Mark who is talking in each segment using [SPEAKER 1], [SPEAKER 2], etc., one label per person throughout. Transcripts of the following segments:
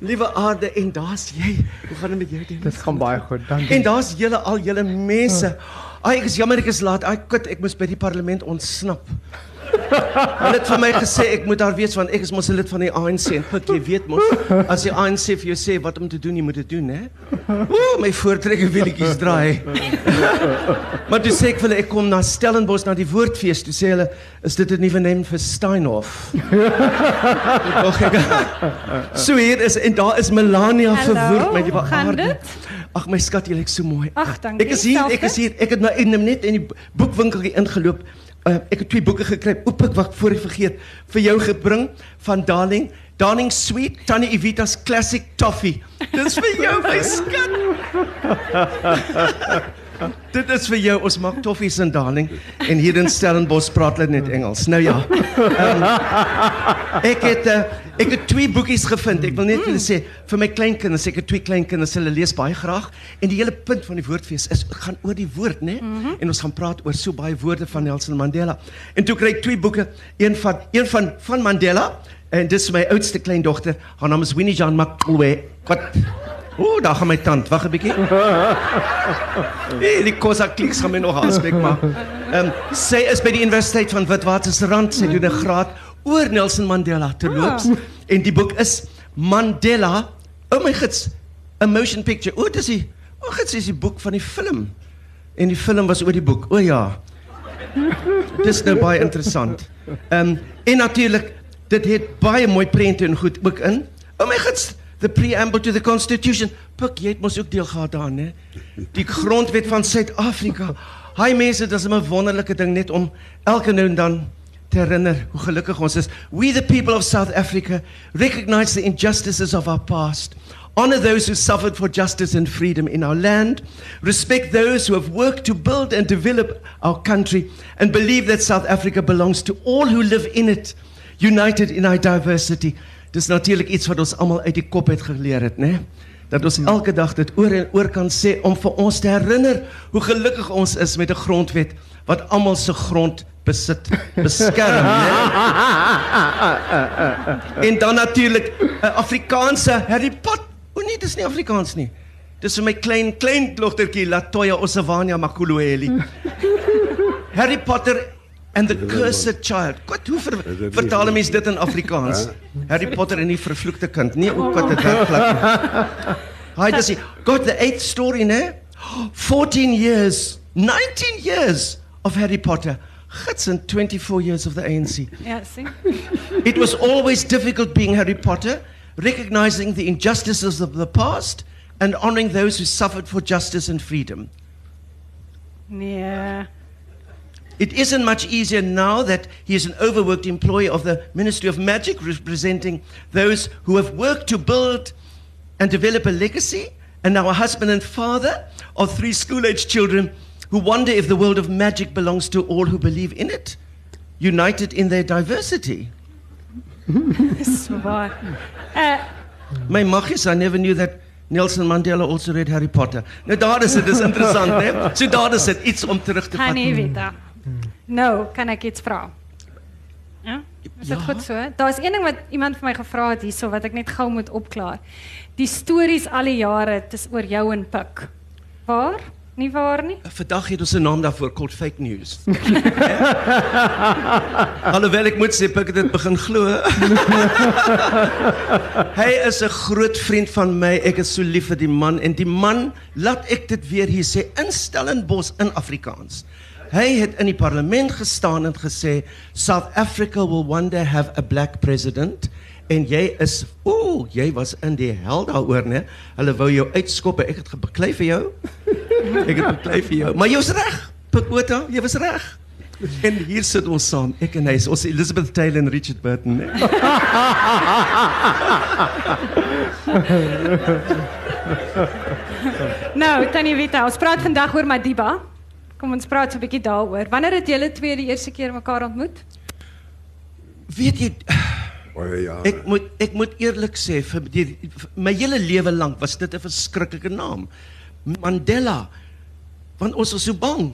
[SPEAKER 1] Liewe aarde en daar's jy. Hoe gaan dit met jou Dennis?
[SPEAKER 2] Dit gaan baie goed. Dankie.
[SPEAKER 1] En daar's julle al julle mense. Ai, ek is jammer ek is laat. Ai, kut, ek moes by die parlement ontsnap. Hulle het vir my gesê ek moet daar wees want ek is mos 'n lid van die ANC en pik jy weet mos as die ANC vir jou sê wat om te doen jy moet dit doen hè. Ooh, my voortrekker wielietjies draai. maar toe sê ek vir hulle ek kom na Stellenbosch na die woordfees. Toe sê hulle is dit 'n nuwe naam vir Steinhof. So hier is en daar is Melania liewe
[SPEAKER 3] hoe gaan
[SPEAKER 1] aarde. Ag my skat, jy lyk so mooi.
[SPEAKER 3] Ag, dankie.
[SPEAKER 1] Ek is hier, ek is hier. Ek het nou net in die boekwinkel ingeloop. Uh, ek het twee boeke gekry. Oep ek wat voor ek vergeet vir jou gebring van Darling. Darling Sweet, Tannie Evita's Classic Toffee. Dis vir jou, my skat. Dit is vir jou. Ons maak toffies in Darling en hier in Stellenbosch praat hulle net Engels. Nou ja. Um, ek het uh, ek het twee boekies gevind. Ek wil net vir julle sê vir my kleinkinders, ek het twee kleinkinders, hulle lees baie graag en die hele punt van die woordfees is gaan oor die woord, né? Mm -hmm. En ons gaan praat oor so baie woorde van Nelson Mandela. En toe kry ek twee boeke, een van een van van Mandela en dis my oudste kleindogter. Haar naam is Winnie Jean Macloe. Wat Ooh, daar gaan my tand. Wag 'n bietjie. hey, die kosa kliks gaan my nog aanspreek maar. Ehm um, sy is by die Universiteit van Witwatersrand. Sy doen 'n graad oor Nelson Mandela terloops
[SPEAKER 3] Ah.
[SPEAKER 1] en die boek is Mandela. Oh my gits, a motion picture. O, dis die O, gits is die boek van die film. En die film was oor die boek. O ja. Dis nou baie interessant. Ehm um, en natuurlik dit het baie mooi prente en goed ook in. Oh my gits, the preamble to the constitution. Pik, jy het mos ook deel gehad daarin, hè? Die grondwet van Suid-Afrika. Hi mense, dis 'n wonderlike ding net om elke nou en dan te herinner hoe gelukkig ons is. We the people of South Africa recognize the injustices of our past. Honor those who suffered for justice and freedom in our land. Respect those who have worked to build and develop our country. And believe that South Africa belongs to all who live in it, united in our diversity. Dis natuurlik iets wat ons almal uit die kop het geleer het, né? Dat ons elke dag dit oor en oor kan sê om vir ons te herinner hoe gelukkig ons is met 'n grondwet wat almal se grond besit beskerm, né? En dan natuurlik 'n Afrikaanse Harry Potter. O nee, dis nie Afrikaans nie. Dis vir my klein klein dogtertjie Latoya Osavania Makulueli. Harry Potter and the Cursed Child. Wat hoe ver, vertaal 'n mens dit in Afrikaans? Harry Potter en die vervloekte kind. Nee, ook wat dit werklik. Hy dis got the eighth story, né? 14 years, 19 years of Harry Potter. Gits in 24 years of the ANC.
[SPEAKER 3] Ja, sien.
[SPEAKER 1] It was always difficult being Harry Potter, recognizing the injustices of the past and honoring those who suffered for justice and freedom.
[SPEAKER 3] Nee.
[SPEAKER 1] It isn't much easier now that he is an overworked employee of the Ministry of Magic, representing those who have worked to build and develop a legacy, and now a husband and father of three school age children who wonder if the world of magic belongs to all who believe in it, united in their diversity.
[SPEAKER 3] Uh
[SPEAKER 1] My maggies, I never knew that Nelson Mandela also read Harry Potter. Nou daar is dit, dis interessant, né? So daar is dit iets om terug te vat.
[SPEAKER 3] gaan nie weet. Nou, kan ek iets vra? Ja? Is dit
[SPEAKER 1] Ja.
[SPEAKER 3] goed so? Daar's een ding wat iemand vir my gevra het hierso wat ek net gou moet opklaar. Die stories al die jare, dis oor jou en Pik. Waar? Nie waar nie?
[SPEAKER 1] Vandag het ons 'n naam daarvoor, called fake news. Alhoewel ek moet sê, ek het dit begin glo. Hy is 'n groot vriend van my. Ek is so lief vir die man en die man, laat ek dit weer hier sê, in Stellenbosch in Afrikaans. Hy het in die parlement gestaan en gesê South Africa will one day have a black president en jy is ooh, jy was in die hel daaroor, né? Hulle wou jou uitskop. Ek het gebeklei vir jou. Ek het beklei vir jou. Maar jy was reg. Pikota, jy was reg. En hier sit ons saam, ek en hy, ons Elizabeth Taylor en Richard Burton. né?
[SPEAKER 3] Nou, Tannie Vita, ons praat vandag oor Madiba. Kom ons praat so 'n bietjie daaroor. Wanneer het julle twee die eerste keer mekaar ontmoet?
[SPEAKER 1] Weet jy,
[SPEAKER 4] Baie jare.
[SPEAKER 1] ek moet ek moet eerlik sê vir die, vir my hele lewe lank was dit 'n verskriklike naam. Mandela. Want ons was so bang.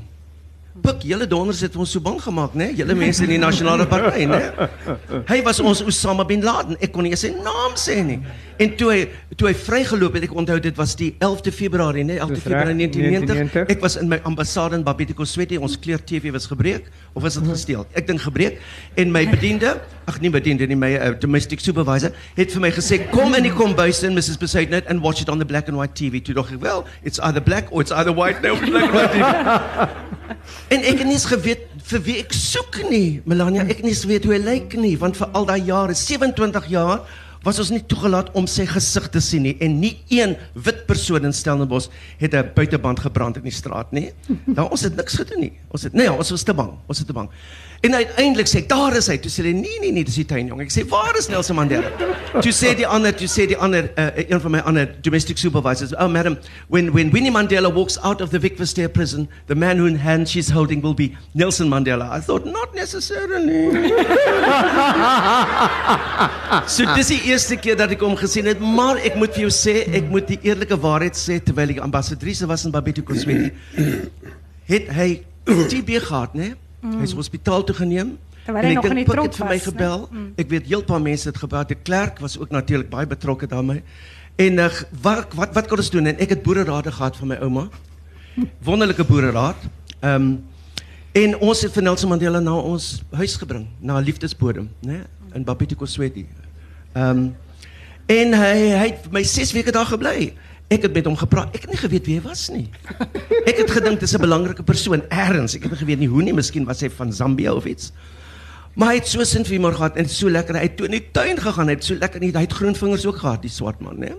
[SPEAKER 1] Pik, julle donders het ons so bang gemaak, né? Julle mense in die nasionale party, né? Hy was ons Osama bin Laden. Ek kon nie eens sy naam sê nie. En toe hy toe hy vrygeloop het, ek onthou dit was die 11de Februarie, né? 11de
[SPEAKER 2] Dis
[SPEAKER 1] Februarie
[SPEAKER 2] reg,
[SPEAKER 1] 1990.
[SPEAKER 2] 1990.
[SPEAKER 1] Ek was in my ambassade in Babetiko Sweti. Ons kleur TV was gebreek of was dit gesteel? Ek dink gebreek. En my bediende, ag nee bediende nie, my uh, domestic supervisor het vir my gesê kom in die kombuis in Mrs. Besaidnet and watch it on the black and white TV. Toe dog ek, well, it's either black or it's either white. No, black and white TV. En ek het nie eens geweet vir wie ek soek nie. Melania, ek het nie eens geweet hoe hy lyk nie, want vir al daai jare, 27 jaar, was ons nie toegelaat om sy gesig te sien nie en nie een wit persoon in Stellenbosch het 'n buiteband gebrand in die straat nie. Nou ons het niks gedoen nie. Ons het nee, ons was te bang. Ons het te bang. En uiteindelik sê ek, daar is hy. Toe sê hulle nee nee nee, dis die tuinjong. Ek sê waar is Nelson Mandela? Toe sê die ander, toe sê die ander uh, een van my ander domestic supervisors, "Oh madam, when when Winnie Mandela walks out of the Vic Versteer prison, the man whose hand she's holding will be Nelson Mandela." I thought not necessarily. So dis die eerste keer dat ek hom gesien het, maar ek moet vir jou sê, ek moet die eerlike waarheid sê terwyl ek ambassadrice was in Babetto Kosweti, het hy TB gehad, né? Mm. Hy is hospitaal toe geneem.
[SPEAKER 3] Terwyl hy
[SPEAKER 1] En ek
[SPEAKER 3] nog in
[SPEAKER 1] dink
[SPEAKER 3] die
[SPEAKER 1] Pik
[SPEAKER 3] tronk
[SPEAKER 1] het vir my
[SPEAKER 3] was, né?
[SPEAKER 1] gebel. Mm. Ek weet heel paar mense het gebel. Die klerk was ook natuurlik baie betrokke daarmee. En uh, wat wat wat kon ons doen? En ek het boererade gehad van my ouma. Wonderlike boereraad. Ehm um, en ons het vir Nelson Mandela na ons huis gebring, na 'n liefdesbodem, né, in Babetto Kosweti. Ehm um, en hy hy het my 6 weke daar gebly. Ek het met hom gepraat. Ek het nie geweet wie hy was nie. Ek het gedink dis 'n belangrike persoon eers. Ek het nie geweet nie hoe nie, miskien was hy van Zambia of iets. Maar hy het so sin humor gehad en so lekker. Hy toe in die tuin gegaan. Hy het so lekker hy het groen vingers ook gehad, die swart man, né?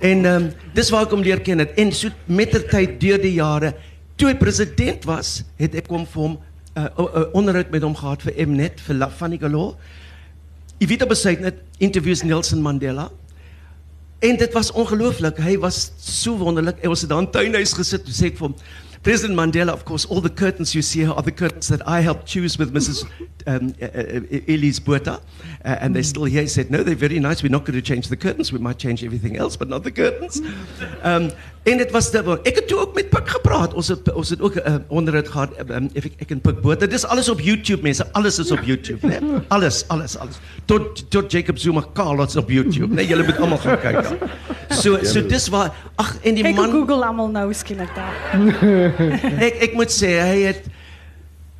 [SPEAKER 1] En ehm um, dis waar ek hom leer ken het. En so mettertyd deur die jare toe hy president was, het ek hom vir hom 'n uh, uh, uh, onderhoud met hom gehad vir Mnet vir La Fanny Galore. Evita Besaidnet interviews Nelson Mandela. En dit was ongelooflik. Hy was so wonderlik. Ons het daar in tuinhuis gesit. Toe sê vir hom, President Mandela, of course, all the curtains you see are the curtains that I helped choose with Mrs. Um, uh, uh, Elise Buerta. Uh, and they're still here. He said, no, they're very nice. We're not going to change the curtains. We might change everything else, but not the curtains. Um, en dit was dit. Ek het toe ook met Pik gepraat. Ons het ons het ook 'n uh, onderhoud gehad um, ek ek en Pik Buerta. Dis alles op YouTube mense. Alles is op YouTube, né? Alles, alles, alles. Tot tot Jacob Zuma Carlos op YouTube, né? Julle moet almal gaan kyk daar. So so dis waar ag en die man
[SPEAKER 3] Google almal nou skielik daar.
[SPEAKER 1] ek ek moet sê hy het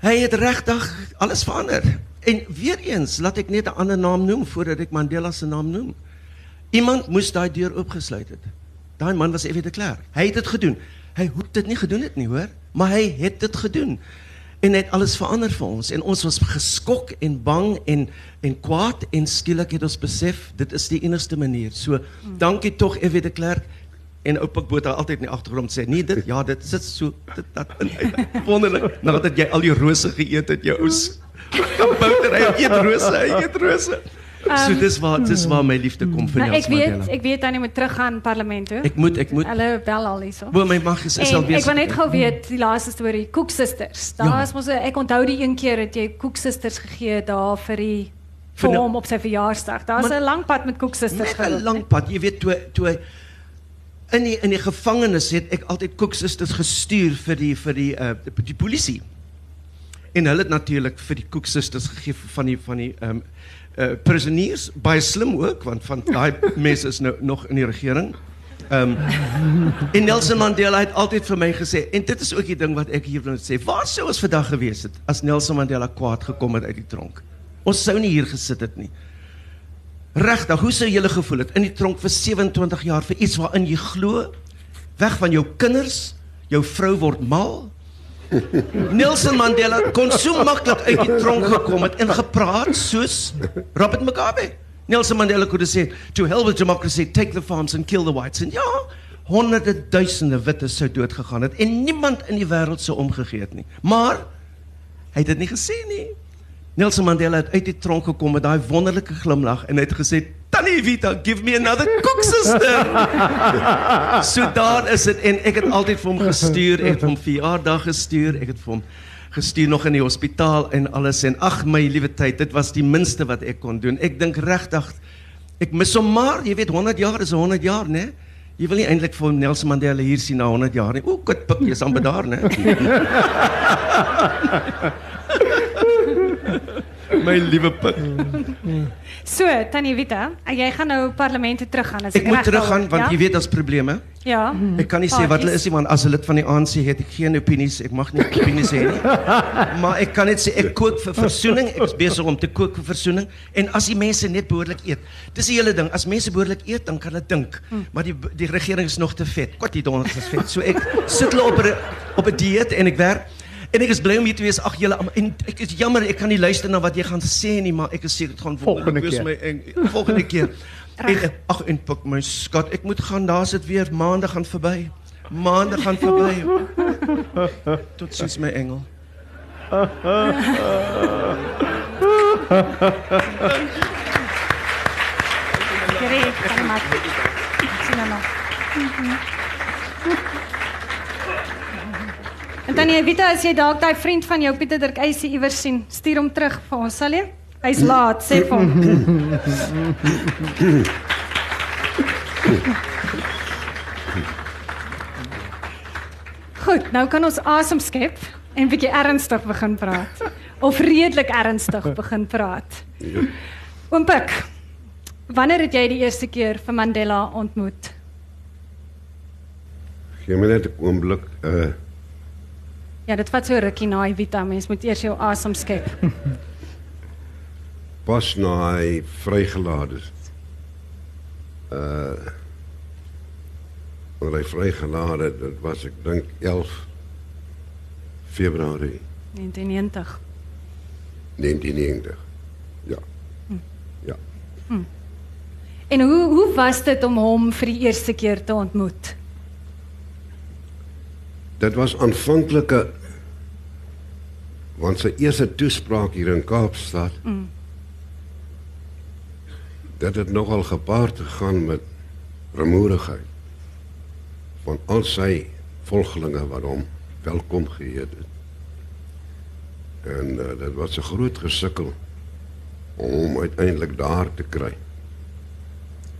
[SPEAKER 1] hy het regtig alles verander. En weer eens, laat ek net 'n ander naam noem voordat ek Mandela se naam noem. Iemand moes daai deur oopgesluit het. Daai man was F.W. de Klerk. Hy het dit gedoen. Hy hoef dit nie gedoen het nie, hoor, maar hy het dit gedoen. En hy het alles verander vir ons en ons was geskok en bang en en kwaad en skielik het ons besef dit is die enigste manier. So dankie tog F.W. de Klerk en oupa Botha altyd in die agtergrond sê nee dit ja dit sit so dit dat in wonderlik nadat jy al die rose geëet het jou ou kabouter hy eet rose hy eet rose so dis waar dis waar my liefde kom vir
[SPEAKER 3] Nou, ek
[SPEAKER 1] Nelson
[SPEAKER 3] weet,
[SPEAKER 1] Mandela
[SPEAKER 3] ek weet hy moet teruggaan parlement toe.
[SPEAKER 1] ek moet ek moet
[SPEAKER 3] Hulle bel al hierso.
[SPEAKER 1] bo my mag is, al besig
[SPEAKER 3] ek wil net gou weet die laaste storie, Cook Sisters. Daar
[SPEAKER 1] Ja.
[SPEAKER 3] is mos ek onthou die een keer het jy Cook Sisters gegee daar vir die
[SPEAKER 1] Vir
[SPEAKER 3] vir
[SPEAKER 1] nou-
[SPEAKER 3] hom op sy verjaarsdag. Daar's 'n lang pad met Cook Sisters
[SPEAKER 1] Net 'n
[SPEAKER 3] geloop,
[SPEAKER 1] lang pad. Jy weet toe toe in die in die gevangenis het ek altyd koeksusters gestuur vir die vir die uh die, polisie. En hulle het natuurlik vir die koeksusters gegee van die van die ehm um, uh slim ook want van daai mense is nou nog in die regering. Um, en Nelson Mandela het altyd vir my gesê en dit is ook die ding wat ek hier wil sê. Waar sou ons vandag gewees het as Nelson Mandela kwaad gekom het uit die tronk? Ons sou nie hier gesit het nie. Regtig, hoe sou julle gevoel het in die tronk vir 27 jaar vir iets waarin jy glo? Weg van jou kinders, jou vrou word mal. Nelson Mandela kon so maklik uit die tronk gekom het en gepraat soos Robert Mugabe. Nelson Mandela kon sê, "To hell with democracy, take the farms and kill the whites." En ja, honderde duisende witte sou dood gegaan het en niemand in die wêreld sou omgegee het nie. Maar hy het dit nie gesê nie. Nelson Mandela het uit die tronk gekom met daai wonderlike glimlag en hy het gesê Tannie Vita, give me another cook sister. so daar is dit en ek het altyd vir hom gestuur, ek het vir hom verjaardag gestuur, ek het vir hom gestuur nog in die hospitaal en alles en ag my liewe tyd, dit was die minste wat ek kon doen. Ek dink regtig ek mis hom maar, jy weet 100 jaar is 100 jaar, né? Jy wil nie eintlik vir Nelson Mandela hier sien na 100 jaar nie. O, kut pik, jy's aan bedaar, né? My liewe pik.
[SPEAKER 3] So, Tannie Vita, jy gaan nou parlement toe teruggaan as
[SPEAKER 1] Ek
[SPEAKER 3] ek
[SPEAKER 1] moet teruggaan want
[SPEAKER 3] ja?
[SPEAKER 1] jy weet daar's probleme.
[SPEAKER 3] Ja.
[SPEAKER 1] Ek kan nie sê wat hulle is nie want as 'n lid van die ANC het ek geen opinies. Ek mag nie opinies hê nie. Maar ek kan net sê ek kook vir versoening. Ek is besig om te kook vir versoening en as die mense net behoorlik eet. Dis die hele ding. As mense behoorlik eet, dan kan hulle dink. Maar die die regering is nog te vet. Kwat die donders is vet. So ek sit hulle op 'n op 'n dieet en ek werk En ek is bly om hier te wees. Ag julle en ek is jammer ek kan nie luister na wat jy gaan sê nie, maar ek is seker dit gaan
[SPEAKER 2] Volgende keer.
[SPEAKER 1] my en volgende keer. En eh, ag en pik my skat, ek moet gaan. Daar's dit weer. Maandag gaan verby. Maandag gaan verby. Tot sins my engel.
[SPEAKER 3] Gereg, Tannie Mat. Ek sien nou nog. En Tannie Vita, as jy dalk daai vriend van jou Pieter Dirk Eyse iewers sien, stuur hom terug vir ons, sal jy? Hy's laat, sê vir hom. Goed, nou kan ons asem skep en bietjie ernstig begin praat. Of redelik ernstig begin praat. Oom Pik, wanneer het jy die eerste keer vir Mandela ontmoet?
[SPEAKER 4] Gee my net 'n oomblik. Uh
[SPEAKER 3] Ja, dit vat so rukkie na Evita, mens moet eers jou asem skep.
[SPEAKER 4] pas na hy vrygelaat is. Uh wanneer hy vrygelaat het, dit was ek dink 11 Februarie
[SPEAKER 3] 1990.
[SPEAKER 4] 1990. Ja. Ja.
[SPEAKER 3] En hoe hoe was dit om hom vir die eerste keer te ontmoet?
[SPEAKER 4] Dit was aanvanklike want sy eerste toespraak hier in Kaapstad. Mm. Dit het nogal gepaard gegaan met remoerigheid van al sy volgelinge wat hom welkom geheet het. En uh, dit was 'n groot gesukkel om hom uiteindelik daar te kry.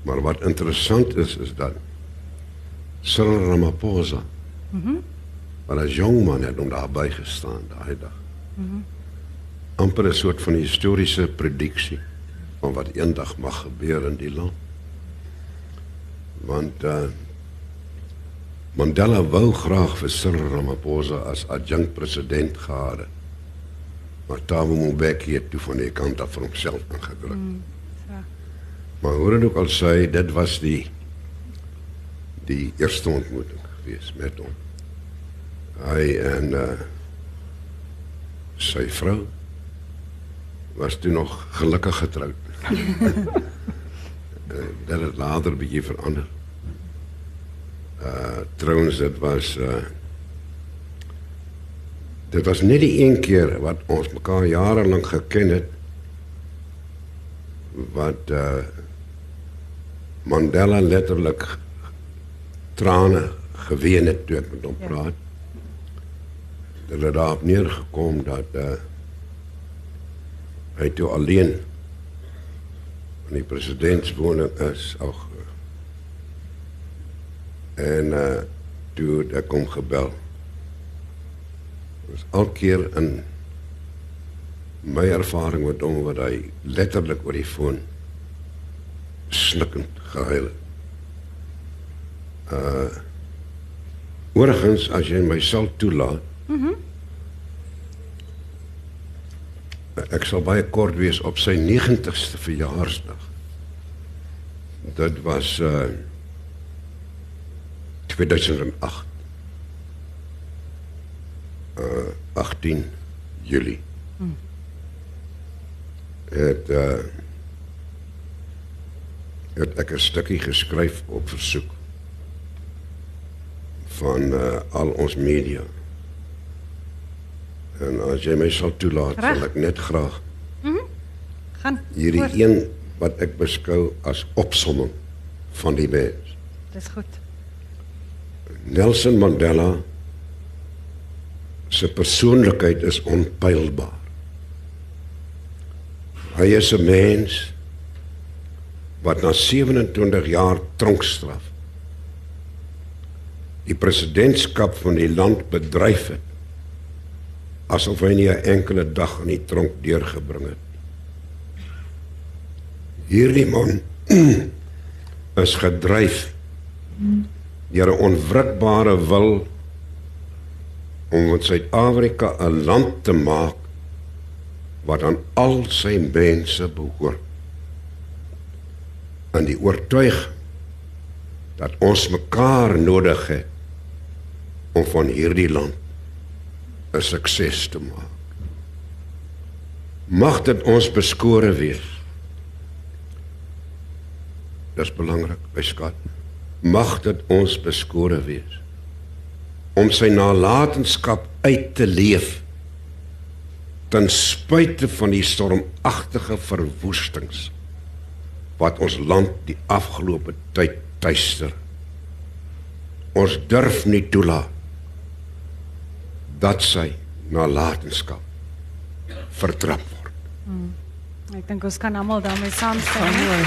[SPEAKER 4] Maar wat interessant is is dat Cyril Ramaphosa Maar as jong man het hom daar bygestaan daai dag. Mm -hmm. amper 'n soort van historiese prediksie van wat eendag mag gebeur in die land. Want uh Mandela wou graag vir Cyril Ramaphosa as adjunkt president gehad het. Maar Thabo Mbeki het toe van die kant af vir homself aangedruk. Mm,
[SPEAKER 3] so.
[SPEAKER 4] Maar hoe dit ook al sê, dit was die die eerste ontmoeting gewees met hom hy en uh sy vrou was toe nog gelukkig getroud. uh, dit het later bietjie verander. Uh trouens dit was uh dit was net die een keer wat ons mekaar jare lank geken het wat uh Mandela letterlik trane geween het toe ek met hom praat. Het daarop neergekom dat uh hy toe alleen in die presidentswoning is ag en uh toe het ek hom gebel. Was alkeer in my ervaring met hom wat hy letterlik oor die foon snikkend gehuil het. Uh Oorgens as jy my sal toelaat. Mhm. Mm ek sal baie kort wees op sy 90ste verjaarsdag. Dit was uh 2008. Uh 18 Julie. Mm. Het uh het ek 'n stukkie geskryf op versoek van uh, al ons media. En as jy my sal toelaat,
[SPEAKER 3] Reg.
[SPEAKER 4] wil ek net graag
[SPEAKER 3] Gaan.
[SPEAKER 4] hierdie
[SPEAKER 3] voort.
[SPEAKER 4] een wat ek beskou as opsomming van die mens.
[SPEAKER 3] Dis goed.
[SPEAKER 4] Nelson Mandela se persoonlikheid is onpylbaar. Hy is 'n mens wat na 27 jaar tronkstraf die presidentskap van die land bedryf het asof hy nie 'n enkele dag in die tronk deurgebring het. Hierdie man is gedryf deur 'n onwrikbare wil om van Suid-Afrika 'n land te maak wat aan al sy mense behoort. En die oortuiging dat ons mekaar nodig het om van hierdie land 'n sukses te maak. Mag dit ons beskore wees. Dis belangrik, my skat. Mag dit ons beskore wees om sy nalatenskap uit te leef ten spyte van die stormagtige verwoestings wat ons land die afgelope tyd tuister. Ons durf nie toelaat dat sy nalatenskap vertrap word.
[SPEAKER 3] Hmm. Ek dink ons kan almal daarmee saamstem. Hmm.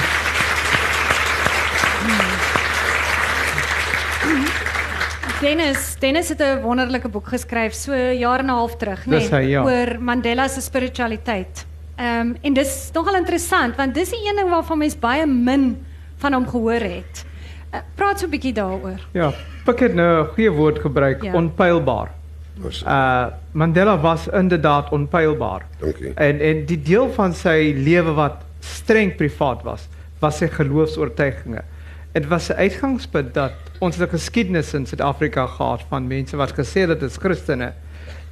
[SPEAKER 3] Dennis, Dennis het 'n wonderlike boek geskryf so jaar en 'n half terug, nee, ja. oor Mandela se spiritualiteit. Ehm um, en dis nogal interessant want dis die een ding waarvan mense baie min van hom gehoor het. Uh, praat so 'n bietjie daaroor.
[SPEAKER 2] Ja, ek het nou 'n goeie woord gebruik, ja. onpylbaar. Uh Mandela was inderdaad onpylbaar.
[SPEAKER 4] Dankie.
[SPEAKER 2] En en die deel van sy lewe wat streng privaat was, was sy geloofs-oortuigings. Dit was 'n uitgangspunt dat ons 'n geskiedenis in Suid-Afrika gehad van mense wat gesê het dit is Christene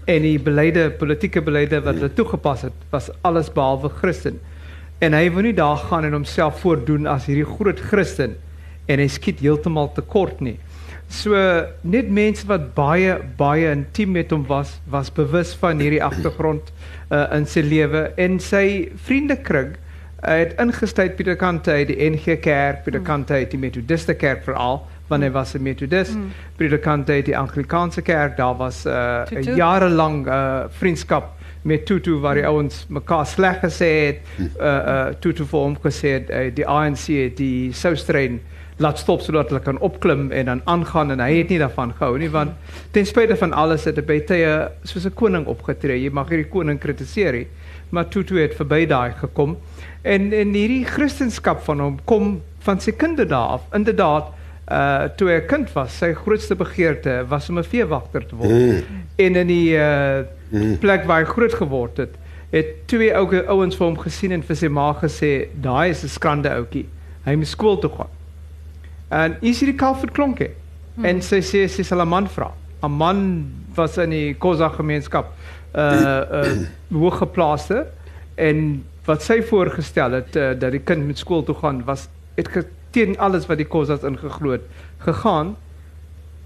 [SPEAKER 2] en die beleide politieke beleide wat hulle toegepas het was alles behalwe Christen. En hy wou nie daar gaan en homself voordoen as hierdie groot Christen en hy skiet heeltemal te kort nie. So net mense wat baie baie intiem met hom was, was bewus van hierdie agtergrond uh, in sy lewe en sy vriendekring uh, het ingestuur Pieter Kante uit die NG Kerk, Pieter mm. Kante uit die Methodiste Kerk veral, want hy was 'n Methodist. Mm. Pieter Kante uit die Anglikaanse Kerk, daar was 'n uh, jarelang uh, vriendskap met Tutu waar die mm. ouens mekaar sleg gesê het, uh, uh, Tutu vir hom gesê het uh, die ANC die Soustrein laat stop sodat hulle kan opklim en dan aangaan en hy het nie daarvan gehou nie want ten spyte van alles het hy by tye soos 'n koning opgetree. Jy mag hierdie koning kritiseer, nie, maar Tutu het verby daai gekom. En en hierdie Christendom van hom kom van sy kinderdae af. Inderdaad, uh toe hy 'n kind was, sy grootste begeerte was om 'n veewagter te word. Mm. En in die uh mm. plek waar hy groot geword het, het twee ou ouens vir hom gesien en vir sy ma gesê, "Daai is 'n skrande ouetjie. Hy moet skool toe gaan." En is hierdie Calvert klonke. Hmm. En sy sê sy sal 'n man vra. 'n Man was in die Khoza gemeenskap uh uh hooggeplaaste en wat sy voorgestel het uh, dat die kind met skool toe gaan was het teen alles wat die Khozas ingeglo het gegaan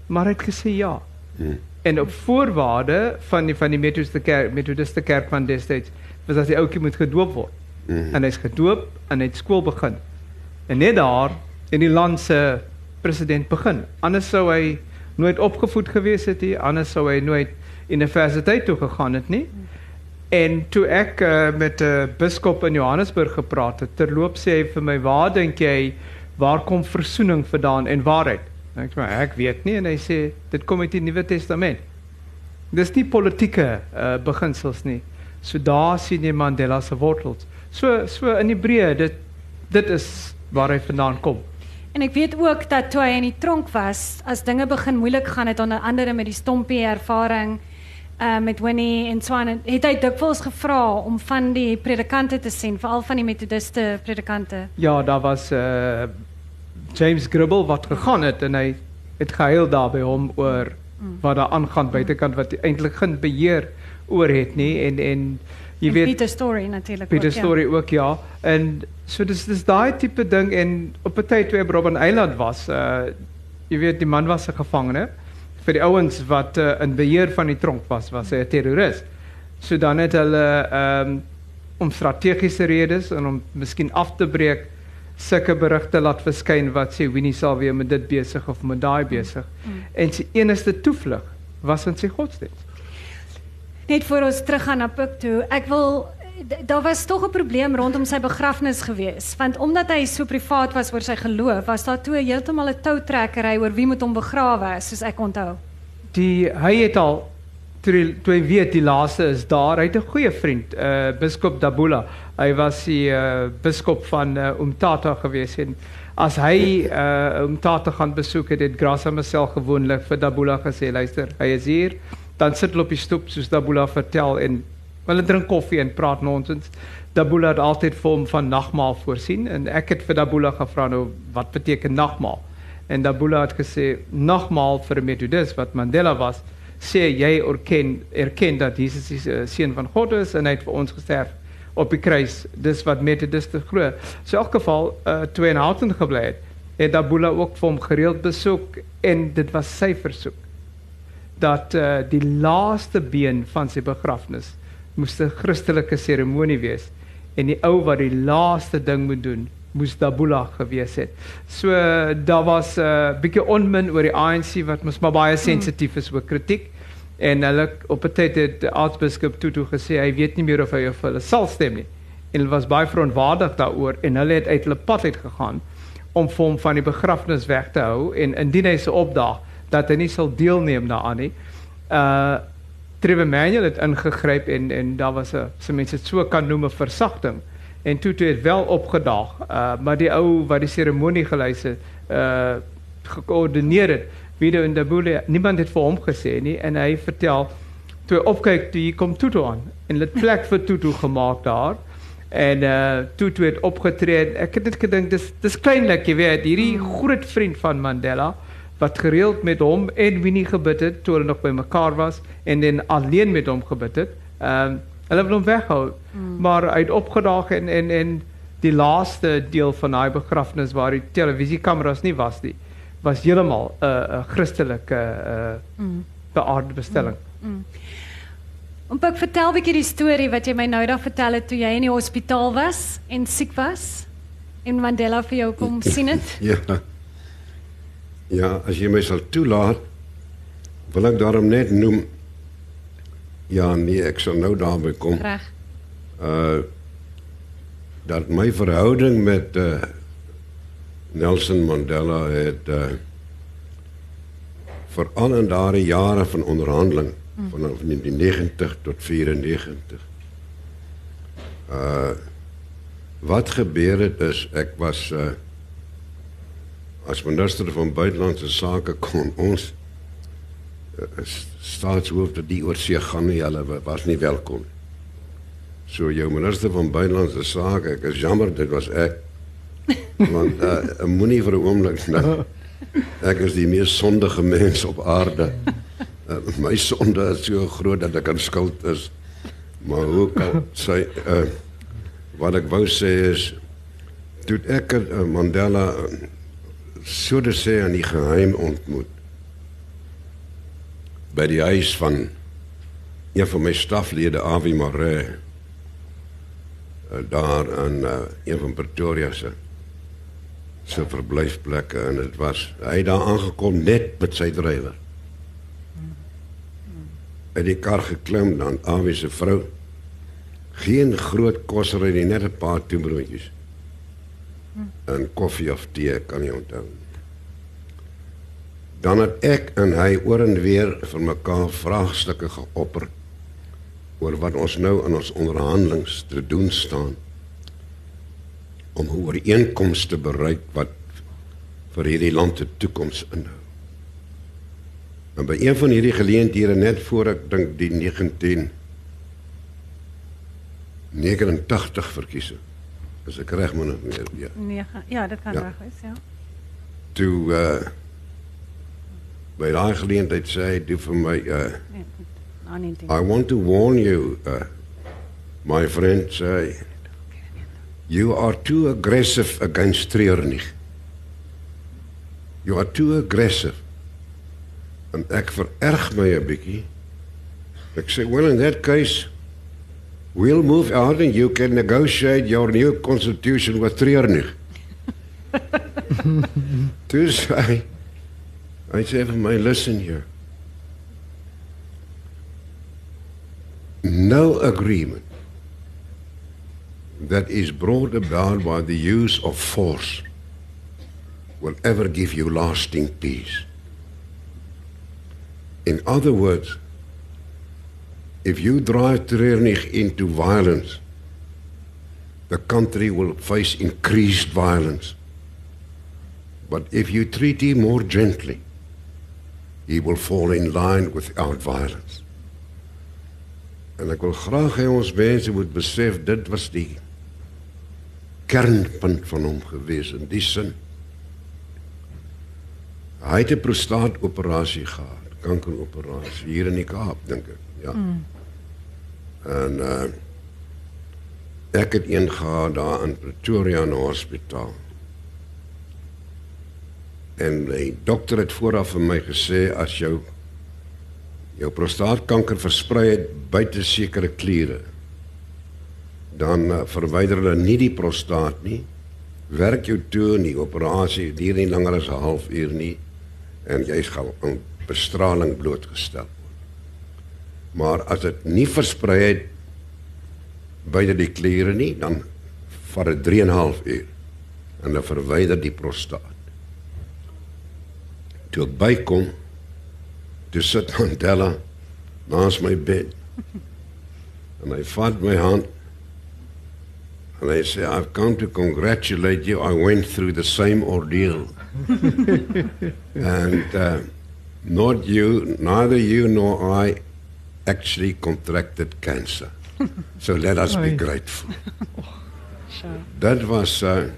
[SPEAKER 2] maar het gesê ja. Hmm. En op voorwaarde van die van die Methodiste kerk Methodiste kerk van destyds was dat die ouetjie moet gedoop word. Hmm. En hy's gedoop en hy het skool begin. En net daar in die land se president begin. Anders sou hy nooit opgevoed gewees het nie, anders sou hy nooit universiteit toe gegaan het nie. En toe ek uh, met 'n uh, biskop in Johannesburg gepraat het, terloop sê hy vir my, "Waar dink jy waar kom verzoening vandaan en waarheid?" En ek sê, "Ek weet nie." En hy sê, "Dit kom uit die Nuwe Testament." Dis nie politieke uh, beginsels nie. So daar sien jy Mandela se wortels. So so in Hebreë, dit dit is waar hy vandaan kom.
[SPEAKER 3] En ek weet ook dat toe hy in die tronk was, as dinge begin moeilik gaan het onder andere met die stompie ervaring uh met Winnie en Swan het hy dikwels gevra om van die predikante te sien, veral van die metodiste predikante.
[SPEAKER 2] Ja, daar was uh James Gribble wat gegaan het en hy het gehuil daar by hom oor mm. wat daar aangaan buitekant wat eintlik geen beheer oor het nie en en
[SPEAKER 3] jy en weet Peter story natuurlik
[SPEAKER 2] Peter ook, story ja. ook ja. En so dis dis daai tipe ding en op 'n tyd toe hy Robben Eiland was uh jy weet die man was 'n gevangene. Vir die ouens wat uh, in beheer van die tronk was was hy 'n terroris so dan het hulle um om strategiese redes en om miskien af te breek sulke berigte laat verskyn wat sê Winnie sal weer met dit besig of met daai besig mm. en sy enigste toevlug was in sy godsdienst
[SPEAKER 3] net voor ons teruggaan na Pik toe. Ek wil daar was tog 'n probleem rondom sy begrafnis gewees, want omdat hy so privaat was oor sy geloof, was daar toe heeltemal 'n toutrekkery oor wie moet hom begrawe, soos ek onthou.
[SPEAKER 2] Die hy het al toe hy- weet die laaste is daar. Hy het 'n goeie vriend, uh biskop Dabula. Hy was die uh biskop van uh, Umtata gewees en as hy uh Umtata gaan besoek het, het Grasa Marcel gewoonlik vir Dabula gesê, luister, hy is hier. Dan sit hulle op die stoep soos Dabula vertel en hulle drink koffie en praat nonsens. Dabula het altyd vir hom van nagmaal voorsien en ek het vir Dabula gevra nou wat beteken nagmaal? En Dabula het gesê nagmaal vir 'n Methodist wat Mandela was, sê jy erken erken dat Jesus die uh, seun van God is en hy het vir ons gesterf op die kruis. Dis wat Methodiste glo. So in elk geval uh, toe in Houghton gebly het, het Dabula ook vir hom gereeld besoek en dit was sy versoek dat uh, die laaste been van sy begrafnis moes 'n Christelike seremonie wees en die ou wat die laaste ding moet doen moes Dabula gewees het. So uh, daar was 'n uh, bietjie onmin oor die ANC wat mos maar baie sensitief is oor kritiek en hulle op 'n tyd het die aartsbiskop Tutu gesê hy weet nie meer of hy of hulle sal stem nie. En hulle was baie verontwaardig daaroor en hulle het uit hulle pad uit gegaan om hom van die begrafnis weg te hou en indien hy se opdaag dat hy nie sal deelneem daaraan nie. Uh Trevor Manuel het ingegryp en en daar was 'n so mense dit so kan noem 'n versagting. En toe toe het wel opgedaag, uh maar die ou wat die seremonie gelei het, uh gekoördineer het, Wido en Dabule, niemand het vir hom gesê nie en hy vertel toe hy opkyk toe hier kom Tutu aan en het plek vir Tutu gemaak daar. En uh Tutu het opgetree. Ek het net gedink dis dis kleinlik, jy weet, hierdie groot vriend van Mandela wat gereeld met hom en Winnie gebid het toe hulle nog by mekaar was en dan alleen met hom gebid het. Ehm um, hulle wil hom weghou. Mm. Maar hy het opgedaag en en en die laaste deel van daai begrafnis waar die televisiekameras nie was nie, was heeltemal 'n uh, 'n Christelike uh
[SPEAKER 3] Mm.
[SPEAKER 2] beaarde bestelling.
[SPEAKER 3] Om ek vertel 'n bietjie die storie wat jy my nou daag vertel het toe jy in die hospitaal was en siek was en Mandela vir jou kom sien het.
[SPEAKER 4] Ja. Ja, as jy my sal toelaat, wil ek daarom net noem Ja, nee, ek sal nou daarby kom.
[SPEAKER 3] Reg.
[SPEAKER 4] Uh dat my verhouding met uh Nelson Mandela het uh veral in daardie jare van onderhandeling vanaf 1990 tot 94 uh wat gebeur het is ek was uh as minister van buitelandse sake kon ons uh, staatshoofde die oorsee gaan nie hulle wa- was nie welkom. So jou minister van buitelandse sake ek is jammer dit was ek. Want uh, moenie vir 'n oomblik nou ek is die mees sondige mens op aarde. Uh, my sonde is so groot dat ek aan skuld is. Maar hoe kan sy uh, wat ek wou sê is toe ek uh, Mandela uh, so te sê aan die geheim ontmoet by die huis van een van my staflede Avi Maree uh, daar in uh, een van Pretoria se se verblyfplekke. En dit was hy het daar aangekom net met sy drywer in die kar geklim dan Avi se vrou. Geen groot kossery nie net 'n paar toebroodjies en koffie of tee kan jy onthou dan het ek en hy oor en weer vir mekaar vraagstukke geopper oor wat ons nou in ons onderhandelings te doen staan om 'n ooreenkoms te bereik wat vir hierdie land 'n toekoms inhou. En by een van hierdie geleenthede net voor ek dink die 1989 verkiesing. As ek reg moet meer ja.
[SPEAKER 3] Nee, ja, dit kan
[SPEAKER 4] Ja.
[SPEAKER 3] reg wees, ja.
[SPEAKER 4] Toe uh by daai geleentheid sê hy doen vir my uh
[SPEAKER 3] Nee, na 19.
[SPEAKER 4] I want to warn you, uh, my friend, say, you are too aggressive against Treurnig. You are too aggressive. En ek vererg my 'n bietjie. Ek sê, well, in that case, we'll move out and you can negotiate your new constitution with Treurnig. Sê hy, hy sê vir my, listen here. no agreement that is brought about by the use of force will ever give you lasting peace. In other words, if you drive Treurnig into violence, the country will face increased violence. But if you treat him more gently, he will fall in line without violence. En ek wil graag hê ons mense moet besef dit was die kernpunt van hom gewees in die sin. Hy het 'n prostaatoperasie gehad, kankeroperasie hier in die Kaap dink ek. Ja. Mm. En uh ek het een gehad daar in Pretoria in 'n hospitaal. En die dokter het vooraf vir my gesê as jou jou prostaatkanker versprei het buite sekere kliere dan uh, verwyder hulle nie die prostaat nie werk jou toe in die operasie duur nie langer as 'n halfuur nie en jy gaan aan bestraling blootgestel maar as dit nie versprei het buite die kliere nie dan vat dit 3 en 'n half uur en hulle verwyder die prostaat toe ek bykom Toe sit Mandela naast my bed. En hy vat my hand. And I say, I've come to congratulate you. I went through the same ordeal. and uh, not you, neither you nor I actually contracted cancer. So let us be grateful. Dat was uh,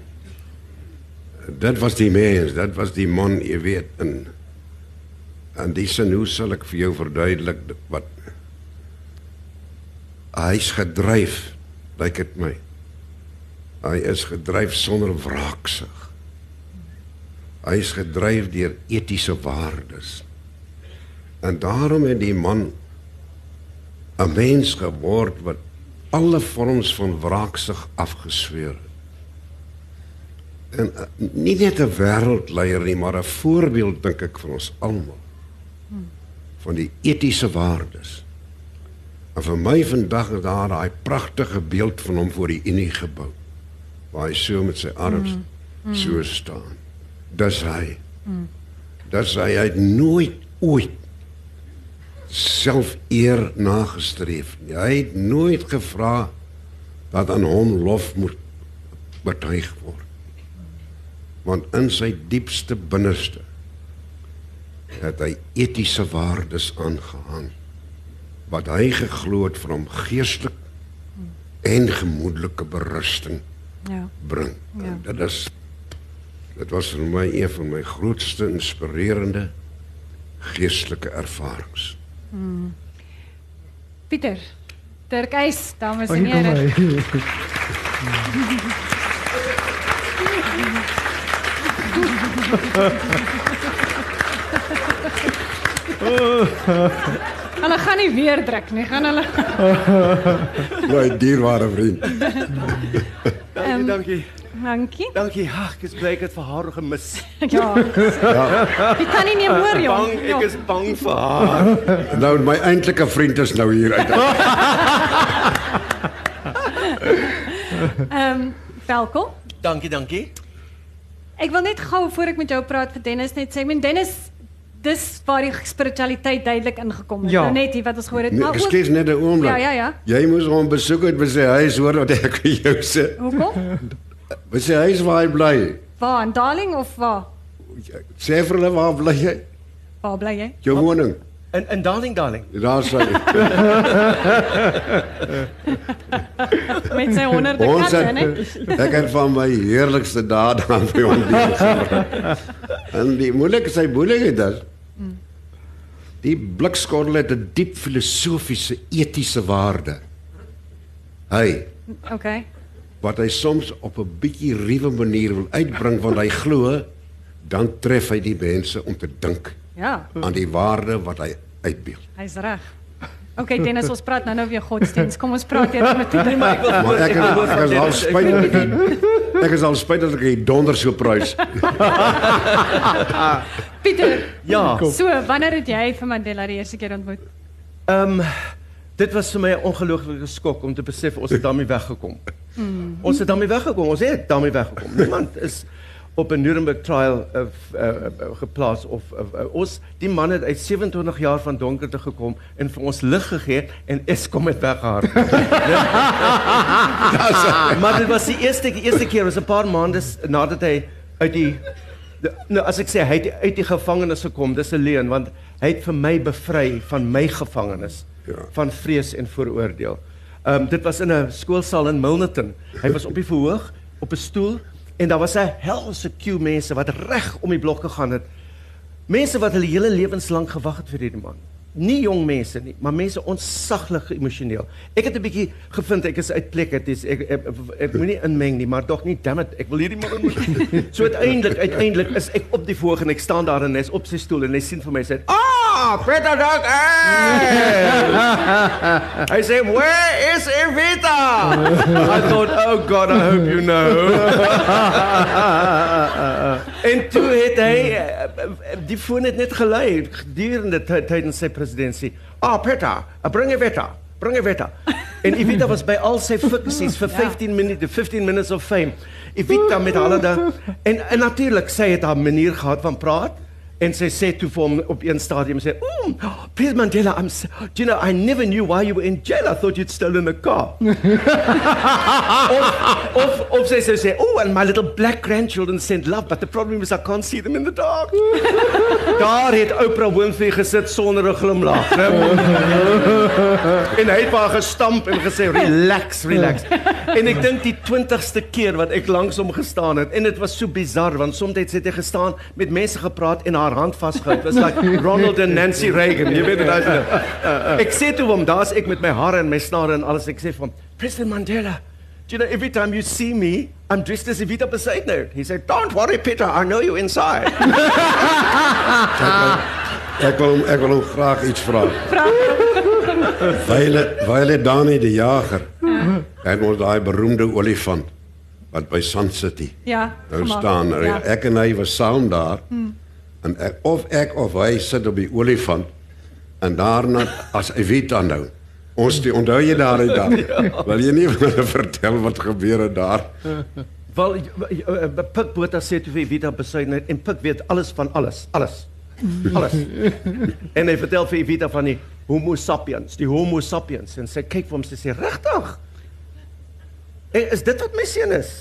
[SPEAKER 4] dat was die mens, dat was die man, jy weet, in En die sin hoe sal ek vir jou verduidelik wat hy's gedryf, lyk dit my. Hy is gedryf sonder wraaksig. Hy is gedryf deur etiese waardes. En daarom het die man 'n mens geword wat alle vorms van wraaksig afgesweer het. En uh, nie net 'n wêreldleier nie, maar 'n voorbeeld dink ek vir ons almal van die etiese waardes. En vir my vandag is daar daai pragtige beeld van hom voor die Unie gebou waar hy so met sy arms mm, mm. so staan. Dis hy. Mm. Dis hy hy het nooit ooit self eer nagestreef nie. Hy het nooit gevra dat aan hom lof moet betuig word. Want in sy diepste binneste het hy etiese waardes aangehang wat hy geglo het van hom geestelik en gemoedelike berusting
[SPEAKER 3] Ja.
[SPEAKER 4] bring.
[SPEAKER 3] Ja.
[SPEAKER 4] En Dit is dit was vir my een van my grootste inspirerende geestelike ervarings.
[SPEAKER 3] Pieter. Dirk Eis, dames en
[SPEAKER 2] hier kom
[SPEAKER 3] here.
[SPEAKER 2] hy.
[SPEAKER 3] Hulle gaan nie weer druk nie, gaan hulle.
[SPEAKER 4] My dierbare vriend.
[SPEAKER 3] Ehm,
[SPEAKER 5] Dankie.
[SPEAKER 3] Dankie.
[SPEAKER 5] Dankie. Ag, ek is bly ek het vir haar gemis.
[SPEAKER 3] Ja. Wie kan nie meer hoor jong?
[SPEAKER 5] Bang,
[SPEAKER 3] Ja.
[SPEAKER 5] ek is bang vir haar.
[SPEAKER 4] Nou my eintlike vriend is nou hier uit.
[SPEAKER 3] Ehm, welkom.
[SPEAKER 5] Dankie, dankie.
[SPEAKER 3] Ek wil net gou voor ek met jou praat vir Dennis net sê, ek meen Dennis dis waar die spiritualiteit duidelik ingekom het.
[SPEAKER 2] Ja.
[SPEAKER 3] Nou net hier wat ons gehoor het,
[SPEAKER 4] Nee,
[SPEAKER 3] maar
[SPEAKER 4] Ekskuus net 'n oomblik.
[SPEAKER 3] Ja, ja, ja.
[SPEAKER 4] Jy moes hom besoek het by sy huis hoor wat ek vir jou sê.
[SPEAKER 3] Hoekom?
[SPEAKER 4] By sy huis waar hy bly.
[SPEAKER 3] Waar in Darling of waar?
[SPEAKER 4] Sê vir hulle waar bly jy?
[SPEAKER 3] Waar bly jy?
[SPEAKER 4] Jou woning.
[SPEAKER 5] In in Darling, Darling.
[SPEAKER 4] Daar sê
[SPEAKER 3] Met sy honderde katte, né?
[SPEAKER 4] ek het van my heerlikste dae aan by hom deel. En die moeilik sy moeilikheid is die blikskottel het 'n diep filosofiese etiese waarde. Hy
[SPEAKER 3] Okay.
[SPEAKER 4] Wat hy soms op 'n bietjie ruwe manier wil uitbring want hy glo dan tref hy die mense om te dink
[SPEAKER 3] Ja,
[SPEAKER 4] aan die waarde wat hy uitbeeld.
[SPEAKER 3] hy's reg. Okay Dennis, ons praat nou nou weer godsdiens. Kom ons praat eers met Pieter.
[SPEAKER 4] Maar ek is, ek is al spyt dat ek die- ek is al spyt dat ek die donder so prys.
[SPEAKER 3] Pieter.
[SPEAKER 5] Ja.
[SPEAKER 3] So, wanneer het jy vir Mandela die eerste keer ontmoet?
[SPEAKER 5] Ehm dit was vir my 'n ongelooflike skok om te besef ons het daarmee weggekom.
[SPEAKER 1] Mm. Ons het daarmee weggekom. Ons het daarmee weggekom. Niemand is op 'n Nuremberg trial uh, uh, uh, geplaas of uh, uh, ons die man het uit 27 jaar van donkerte gekom en vir ons lig gegee en Eskom het weggehaal. maar dit was die eerste die eerste keer was 'n paar maande nadat hy uit die de, nou as ek sê hy het uit die gevangenis gekom, dis 'n leuen want hy het vir my bevry van my gevangenis
[SPEAKER 4] Ja.
[SPEAKER 1] van vrees en vooroordeel. Ehm um, dit was in 'n skoolsaal in Milnerton. Hy was op die verhoog op 'n stoel en daar was 'n helse queue mense wat reg om die blok gegaan het. Mense wat hulle hele lewens lank gewag het vir hierdie man. Nie jong mense nie, maar mense ontsaglik emosioneel. Ek het 'n bietjie gevind ek is uit plek het is ek ek, ek, ek moenie inmeng nie, maar tog nie damn it, ek wil hierdie man ontmoet. so uiteindelik uiteindelik is ek op die voorg en ek staan daar en hy is op sy stoel en hy sien vir my sê, "Ah, Peter Dog." Hy sê, "Where is Evita?" I thought, "Oh god, I hope you know." en toe het hy eh, die foon het net gelei gedurende ty- tydens sy presidentskap. Ah, Peter, uh, bring Evita. Bring Evita. En Evita was by al sy fiksies vir 15 minute, 15 minutes of fame. Evita met hulle daar en en natuurlik sy het haar manier gehad van praat. En sy sê toe vir hom op een stadium sê, mm, "Please Mandela, I'm so, do you know I never knew why you were in jail. I thought you'd stolen a car." of of of sy sê sê, "Oh, and my little black grandchildren send love, but the problem is I can't see them in the dark." Daar het Oprah Winfrey gesit sonder 'n glimlag. en hy het haar gestamp en gesê, "Relax, relax." en ek dink die 20ste keer wat ek langs hom gestaan het en dit was so bizar want soms het hy gestaan met mense gepraat en haar hand vasgehou. Dit was like Ronald en Nancy Reagan. Jy weet dit as Ek sê toe hom, daar's ek met my hare en my snare en alles. Ek sê vir hom, "President Mandela, do you know every time you see me, I'm dressed as Evita Pesaidner." He said, "Don't worry, Peter, I know you inside."
[SPEAKER 4] Ek wil ek wil hom graag iets vra. Wyle Wyle Dani die jager. Hy het ons daai beroemde olifant wat by Sun City
[SPEAKER 3] Ja.
[SPEAKER 4] nou staan.
[SPEAKER 3] Ja.
[SPEAKER 4] Ek en hy was saam daar. En ek, of ek of hy sit op die olifant en daarna as Evita nou. Ons die onthou jy daar uit daar. Wil jy nie vertel wat gebeur het daar?
[SPEAKER 1] Wel uh, Pik Botha sê toe vir Evita Pesaidner en Pik weet alles van alles, alles. Alles. en hy vertel vir Evita van die Homo sapiens, die Homo sapiens en sy kyk vir hom sy sê regtig? Is dit wat my seun is?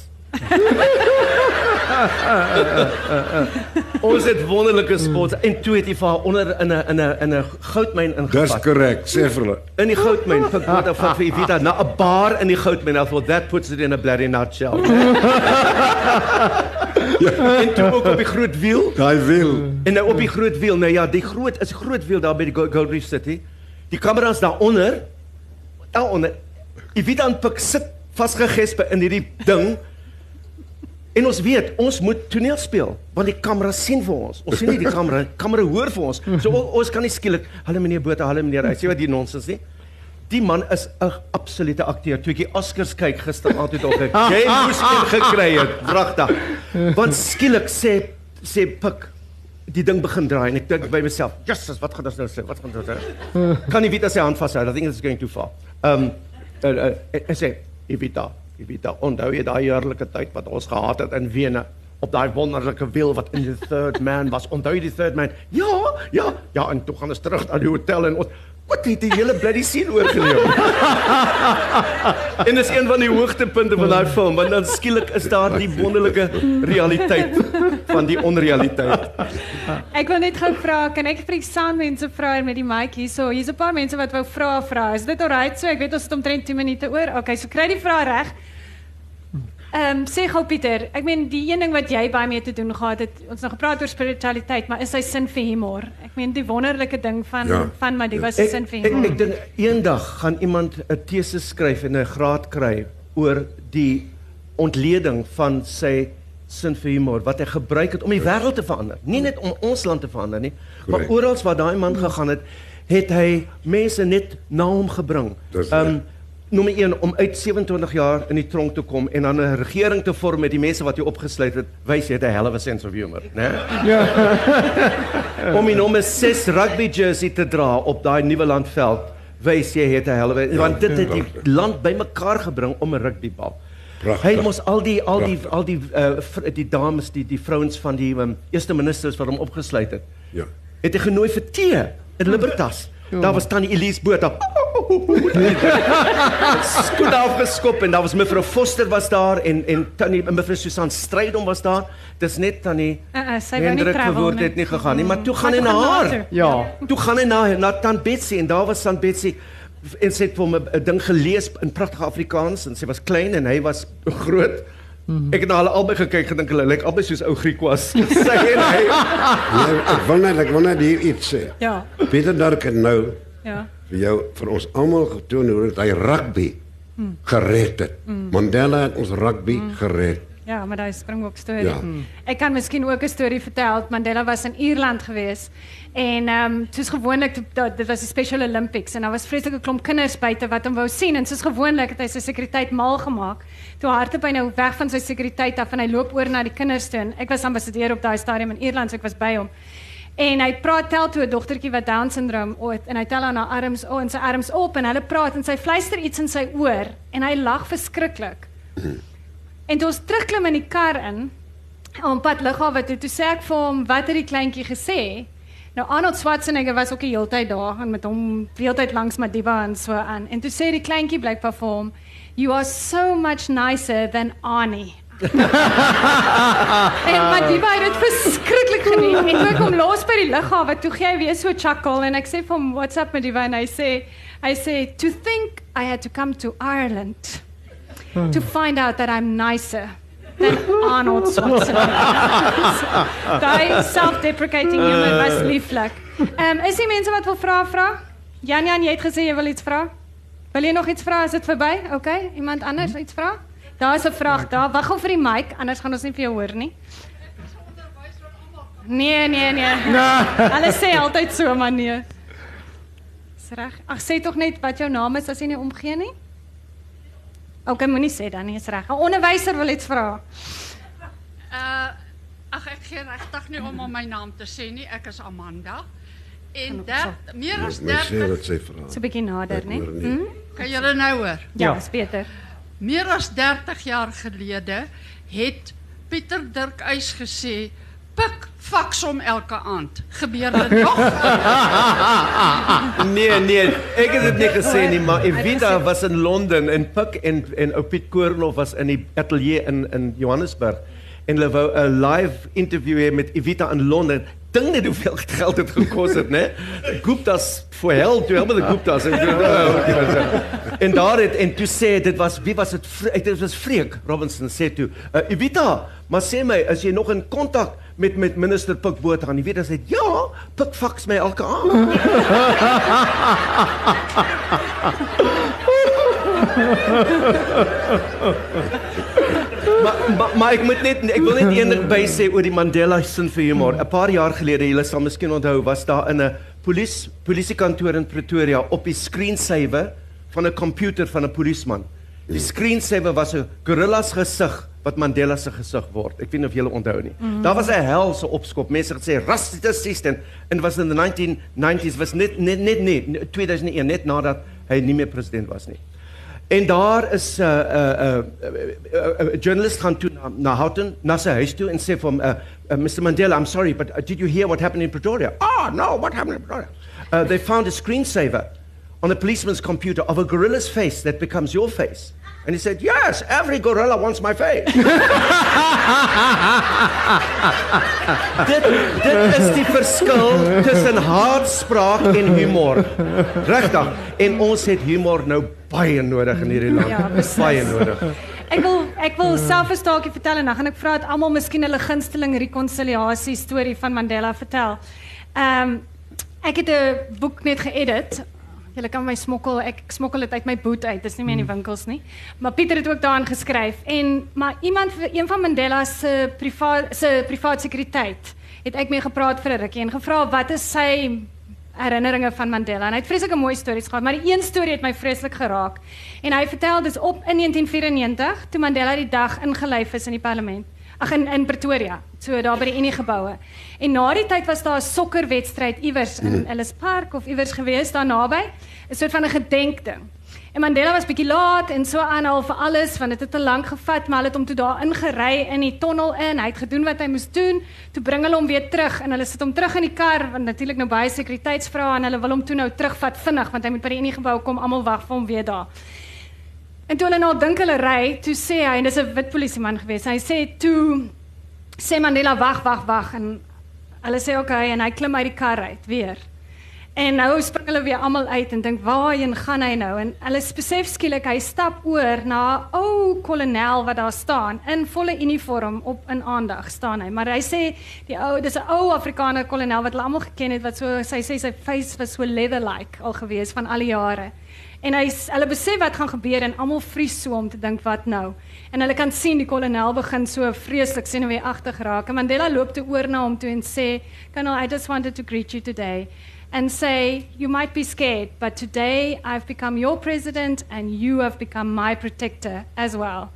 [SPEAKER 1] Ons het wonderlike spots en toe het hy vir haar onder in 'n in 'n in 'n goudmyn
[SPEAKER 4] Dis
[SPEAKER 1] ingevat.
[SPEAKER 4] korrek, sê vir hulle.
[SPEAKER 1] In die goudmyn, Pik Botha van vir Evita na 'n bar in die goudmyn. I thought that puts it in a bloody nutshell. en toe ook op die groot wiel.
[SPEAKER 4] Daai wiel.
[SPEAKER 1] En nou op die groot wiel, nou ja, die groot is groot wiel daar by die Go- Gold Reef City. Die kameras daaronder. Daaronder. Evita en Pik sit vasgegespe in hierdie ding. En ons weet, ons moet toneel speel want die kamera sien vir ons. Ons sien nie die kamera, die kamera hoor vir ons. So ons kan nie skielik, "Hallo meneer Botha, hallo meneer." Hy sê wat hier nonsens nie. Die man is 'n absolute akteur. Toe ek die Oscars kyk gisteraand het ook ek jy moes een gekry het. Wragtig. Want skielik sê sê Pik die ding begin draai en ek dink by myself, "Jesus, wat gaan ons nou sê? Wat gaan ons nou?" Kan Evita sy hand vashou? I think it's going too far. Um uh, uh, ek sê Evita, Evita, onthou jy daai heerlike tyd wat ons gehad het in Wene? op daai wonderlike wiel wat in the third man was. Onthou jy die third man? Ja, ja, ja, en toe gaan ons terug na die hotel en ons wat het die hele bloody scene oorgeneem. en dis een van die hoogtepunte van daai film, want dan skielik is daar die wonderlike realiteit van die onrealiteit.
[SPEAKER 3] Ek wil net gou vra, kan ek vir die soundmense vra hier met die mic hierso? Hier's 'n paar mense wat wou vra vra. Is dit alright so? Ek weet ons het omtrent 2 minute oor. Okay, so kry die vraag reg. Ehm um, sê gou Pieter, ek meen die een ding wat jy baie mee te doen gehad het, ons nou gepraat oor spiritualiteit, maar is hy sin vir humor? Ek meen die wonderlike ding van
[SPEAKER 4] Ja.
[SPEAKER 3] van Madiba se
[SPEAKER 1] Ek
[SPEAKER 3] sin vir
[SPEAKER 1] ek,
[SPEAKER 3] humor.
[SPEAKER 1] ek dink eendag gaan iemand 'n teses skryf en 'n graad kry oor die ontleding van sy sin vir humor wat hy gebruik het om die wêreld te verander. Nie net om ons land te verander nie, maar oral waar daai man gegaan het, het hy mense net na hom gebring. Ehm
[SPEAKER 4] reg.
[SPEAKER 1] Nommer 1 om uit 27 jaar in die tronk te kom en dan 'n regering te vorm met die mense wat jy opgesluit het, wys jy het 'n hell of a sense of humor, né? om die nommer 6 rugby jersey te dra op daai nuwe landveld wys jy het 'n helle want dit het die land bymekaar gebring om 'n rugbybal.
[SPEAKER 4] Pragtig.
[SPEAKER 1] Hy mos al die al die al die uh, vr- die dames, die die vrouens van die um, eerste ministers wat hom opgesluit het.
[SPEAKER 4] Ja.
[SPEAKER 1] Het hy genooi vir tee in Libertas. Daar was tannie Elise Botha. Skoon afgeskop en daar was mevrou Foster was daar en en tannie mevrou Susan Strydom was daar. Dis net tannie
[SPEAKER 3] Uh, uh, sy wou nie travel
[SPEAKER 1] verwoord
[SPEAKER 3] nie.
[SPEAKER 1] het nie gegaan nie, maar toe gaan
[SPEAKER 3] Maar
[SPEAKER 1] hy na
[SPEAKER 3] gaan
[SPEAKER 1] haar.
[SPEAKER 3] later.
[SPEAKER 2] Ja.
[SPEAKER 1] Toe gaan hy na na tant Betsy en daar was tant Betsy en sy het vir hom 'n 'n ding gelees in pragtige Afrikaans en sy was klein en hy was groot. Ek het na hulle albei gekyk gedink hulle lyk albei soos ou Griekwas. Sy en hy.
[SPEAKER 4] Nee, ek wil net ek wil net hier iets sê.
[SPEAKER 3] Ja.
[SPEAKER 4] Pieter Dirk het nou
[SPEAKER 3] Ja.
[SPEAKER 4] vir jou vir ons almal getoon hoe hy rugby gered het. Mandela het ons rugby gered.
[SPEAKER 3] Ja, maar daai Springbok storie.
[SPEAKER 4] Ja.
[SPEAKER 3] Ek kan miskien ook 'n storie vertel. Mandela was in Ierland gewees en ehm um, soos gewoonlik toe- da- dit was die Special Olympics en daar was vreeslike klomp kinders buite wat hom wou sien en soos gewoonlik het hy sy sekuriteit mal gemaak. Toe hardloop hy nou weg van sy sekuriteit af en hy loop oor na die kinders toe. En ek was ambassadeur op daai stadium in Ierland, so ek was by hom. En hy praat tel toe 'n dogtertjie wat down syndroom het en hy tel haar na arms o en sy arms op en hulle praat en sy fluister iets in sy oor en hy lag verskriklik. En toe ons terugklim in die kar in om pad lughawe toe, toe sê ek vir hom wat het die kleintjie gesê? Nou Arnold Schwarzenegger was ook die hele tyd daar en met hom die hele tyd langs Madiba en so aan. En toe sê die kleintjie blykbaar vir hom, "You are so much nicer than Arnie." en Madiba het dit verskriklik geniet. En toe ek hom los by die lughawe, toe gee hy weer so chuckle en ek sê vir hom, "What's up Madiba?" en hy sê, hy sê, "To think I had to come to Ireland." To find out that I'm nicer than Arnold Schwarzenegger. Daai self-deprecating humor was lieflik. Ehm um, is die mense wat wil vra vra? Jan Jan, jy het gesê jy wil iets vra. Wil jy nog iets vra? Is dit verby? Okay, iemand anders iets vra? Daar's 'n vraag daar. Wag gou vir die mic, anders gaan ons nie vir jou hoor nie. Nee, nee, nee. Hulle sê altyd so, maar nee. Dis reg. Ag sê tog net wat jou naam is as jy nie omgee nie. Okay, moenie sê dan nie, is reg. 'n Onderwyser wil iets vra.
[SPEAKER 6] Uh ag ek gee regtig nie om om my naam te sê nie. Ek is Amanda. En der, meer as
[SPEAKER 4] My sê
[SPEAKER 6] 30
[SPEAKER 4] wat sy vra.
[SPEAKER 3] So 'n bietjie nader, né? Hm?
[SPEAKER 6] kan julle nou hoor.
[SPEAKER 3] Ja,
[SPEAKER 2] Ja.
[SPEAKER 3] is beter.
[SPEAKER 6] Meer as 30 jaar gelede het Pieter Dirk Eys gesê pik faks hom elke aand. Gebeur dit nog?
[SPEAKER 1] Nee, nee, ek het dit nie gesê nie, maar Evita was in Londen en Pik en en ou Piet Koornhof was in die ateljee in in Johannesburg en hulle wou 'n live interview hê met Evita in Londen. Dink net hoeveel geld dit gekos het, né? Gupta's for hell, toe helemaal die Gupta's. En, daar het en toe sê dit was wie was dit? Vre- Dit was Freek Robinson sê toe, uh, Evita, maar sê my, is jy nog in kontak met met minister Pik Botha? En Evita sê, "Ja, Pik faks my elke aand." maar, maar maar ek moet net ek wil net een ding by sê oor die Mandela sin vir humor. 'n Paar jaar gelede, julle sal miskien onthou, was daar in 'n polisie polisiekantoor in Pretoria op die screensaver van 'n komputer van 'n polisieman. Die screensaver was 'n gorillas gesig wat Mandela se gesig word. Ek weet nie of julle onthou nie. Mm -hmm. Daar was 'n helse opskop. Mense het gesê en en was in the 1990s was net net net net 2001 net nadat hy nie meer president was nie. En daar is 'n uh, 'n uh, uh, uh, uh, journalist gaan toe na, na Houghton, na sy huis toe en sê vir hom, uh, uh, Mr. Mandela, I'm sorry, but uh, did you hear what happened in Pretoria? Ah, no, what happened in Pretoria? Uh, they found a screensaver on a policeman's computer of a gorilla's face that becomes your face. And he said, yes, every gorilla wants my face. dit, dit is die verskil tussen haatspraak en humor. Regtig. En ons het humor nou baie nodig in hierdie land.
[SPEAKER 3] Ja, beslis.
[SPEAKER 1] baie nodig.
[SPEAKER 3] Ek wil ek wil self 'n staaltjie vertel en dan gaan ek vra dat almal miskien hulle gunsteling rekonsiliasie storie van Mandela vertel. Ehm um, ek het 'n boek net geëdit. Julle kan my smokkel, ek smokkel dit uit my boot uit. Dis nie meer in die winkels nie. Maar Pieter het ook daarin geskryf en maar iemand een van Mandela se privaat se privaat sekuriteit het ek mee gepraat vir 'n rukkie en gevra wat is sy herinneringe van Mandela en hy het vreeslike mooi stories gehad, maar die een storie het my vreeslik geraak. En hy vertel dis op in 1994 toe Mandela die dag ingelyf is in die parlement. Ag in in Pretoria, so daar by die Unie geboue. En na die tyd was daar 'n sokkerwedstryd iewers in Ellis Park of iewers gewees daar naby, 'n soort van 'n gedenkding. En Mandela was bietjie laat en so aan al vir alles want dit het te lank gevat, maar hulle het hom toe daar ingery in die tonnel in. Hy het gedoen wat hy moes doen. Toe bring hulle hom weer terug en hulle sit hom terug in die kar want natuurlik nou baie sekuriteitsvrae en hulle wil hom toe nou terugvat vinnig want hy moet by die Unie gebou kom. Almal wag vir hom weer daar. En toe hulle nou dink hulle ry, toe sê hy en dis 'n wit polisieman gewees. Hy sê toe sê Mandela wag, wag, wag en hulle sê oké okay, en hy klim uit die kar uit weer. En nou spring hulle weer almal uit en dink waarheen gaan hy nou? En hulle besef skielik hy stap oor na 'n ou kolonel wat daar staan in volle uniform op in aandag staan hy. Maar hy sê die ou dis 'n ou Afrikaner kolonel wat hulle almal geken het wat so sy sê sy face was so leather like al gewees van al die jare. En hy hulle besef wat gaan gebeur en almal vries so om te dink wat nou. En hulle kan sien die kolonel begin so vreeslik senuweeagtig raak. En Mandela loop toe oor na hom toe en sê, "Colonel, I just wanted to greet you today." And say, You might be scared, but today I've become your president and you have become my protector as well.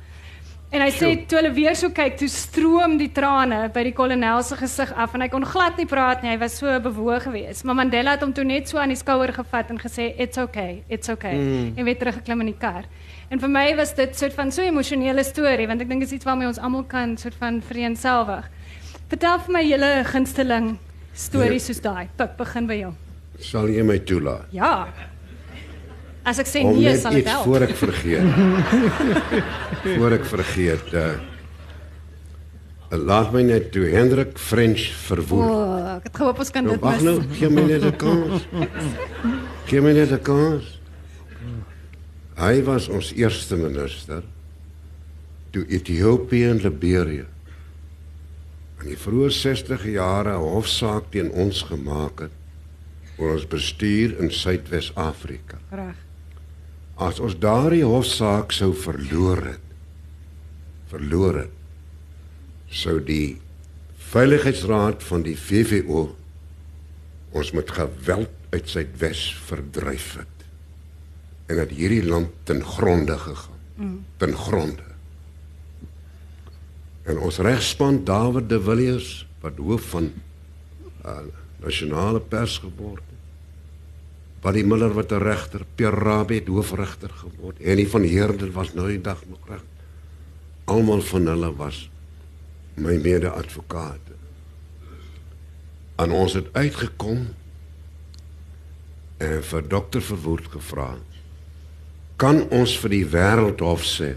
[SPEAKER 3] En hy sê toe hulle weer so kyk, toe stroom die trane by die kolonel se gesig af en hy kon glad nie praat nie. Hy was so bewoog geweest. Maar Mandela het hom toe net so aan die skouer gevat en gesê, "It's okay. It's okay." Mm. En weer teruggeklim in die kar. En vir my was dit soort van so 'n emosionele storie want ek dink dit is iets waarmee ons almal kan soort van vereenselwig. Vertel vir my julle gunsteling stories nee. soos daai. Pik, begin by jou.
[SPEAKER 4] Sal jy my toelaat?
[SPEAKER 3] Ja. As ek sê
[SPEAKER 4] Om
[SPEAKER 3] nee, sal ek wel.
[SPEAKER 4] voor ek vergeet. voor ek vergeet, uh laat my net toe Hendrik French
[SPEAKER 3] O,
[SPEAKER 4] verwoed.
[SPEAKER 3] oh, ek het gehoop ons kan
[SPEAKER 4] Nou,
[SPEAKER 3] dit
[SPEAKER 4] wag nou, gee my net 'n kans. Gee my net 'n kans. Hy was ons eerste minister toe Ethiopië en Liberië in die vroeë 60 jare 'n hofsaak teen ons gemaak het oor ons bestuur in Suidwes-Afrika.
[SPEAKER 3] Reg.
[SPEAKER 4] As ons daardie hofsaak sou verloor het, verloor het, sou die Veiligheidsraad van die VVO ons met geweld uit Suidwes verdryf het. En dat hierdie land ten gronde gegaan. Mm. Ten gronde. En ons regspan David de Villiers wat hoof van uh, nasionale pers geword Buddy Miller wat 'n regter, Pierre Rabie het hoofregter geword. En die van Heerden was nou die dag nog reg. Almal van hulle was my mede-advokate. En ons het uitgekom en vir dokter Verwoerd gevra. Kan ons vir die wêreldhof sê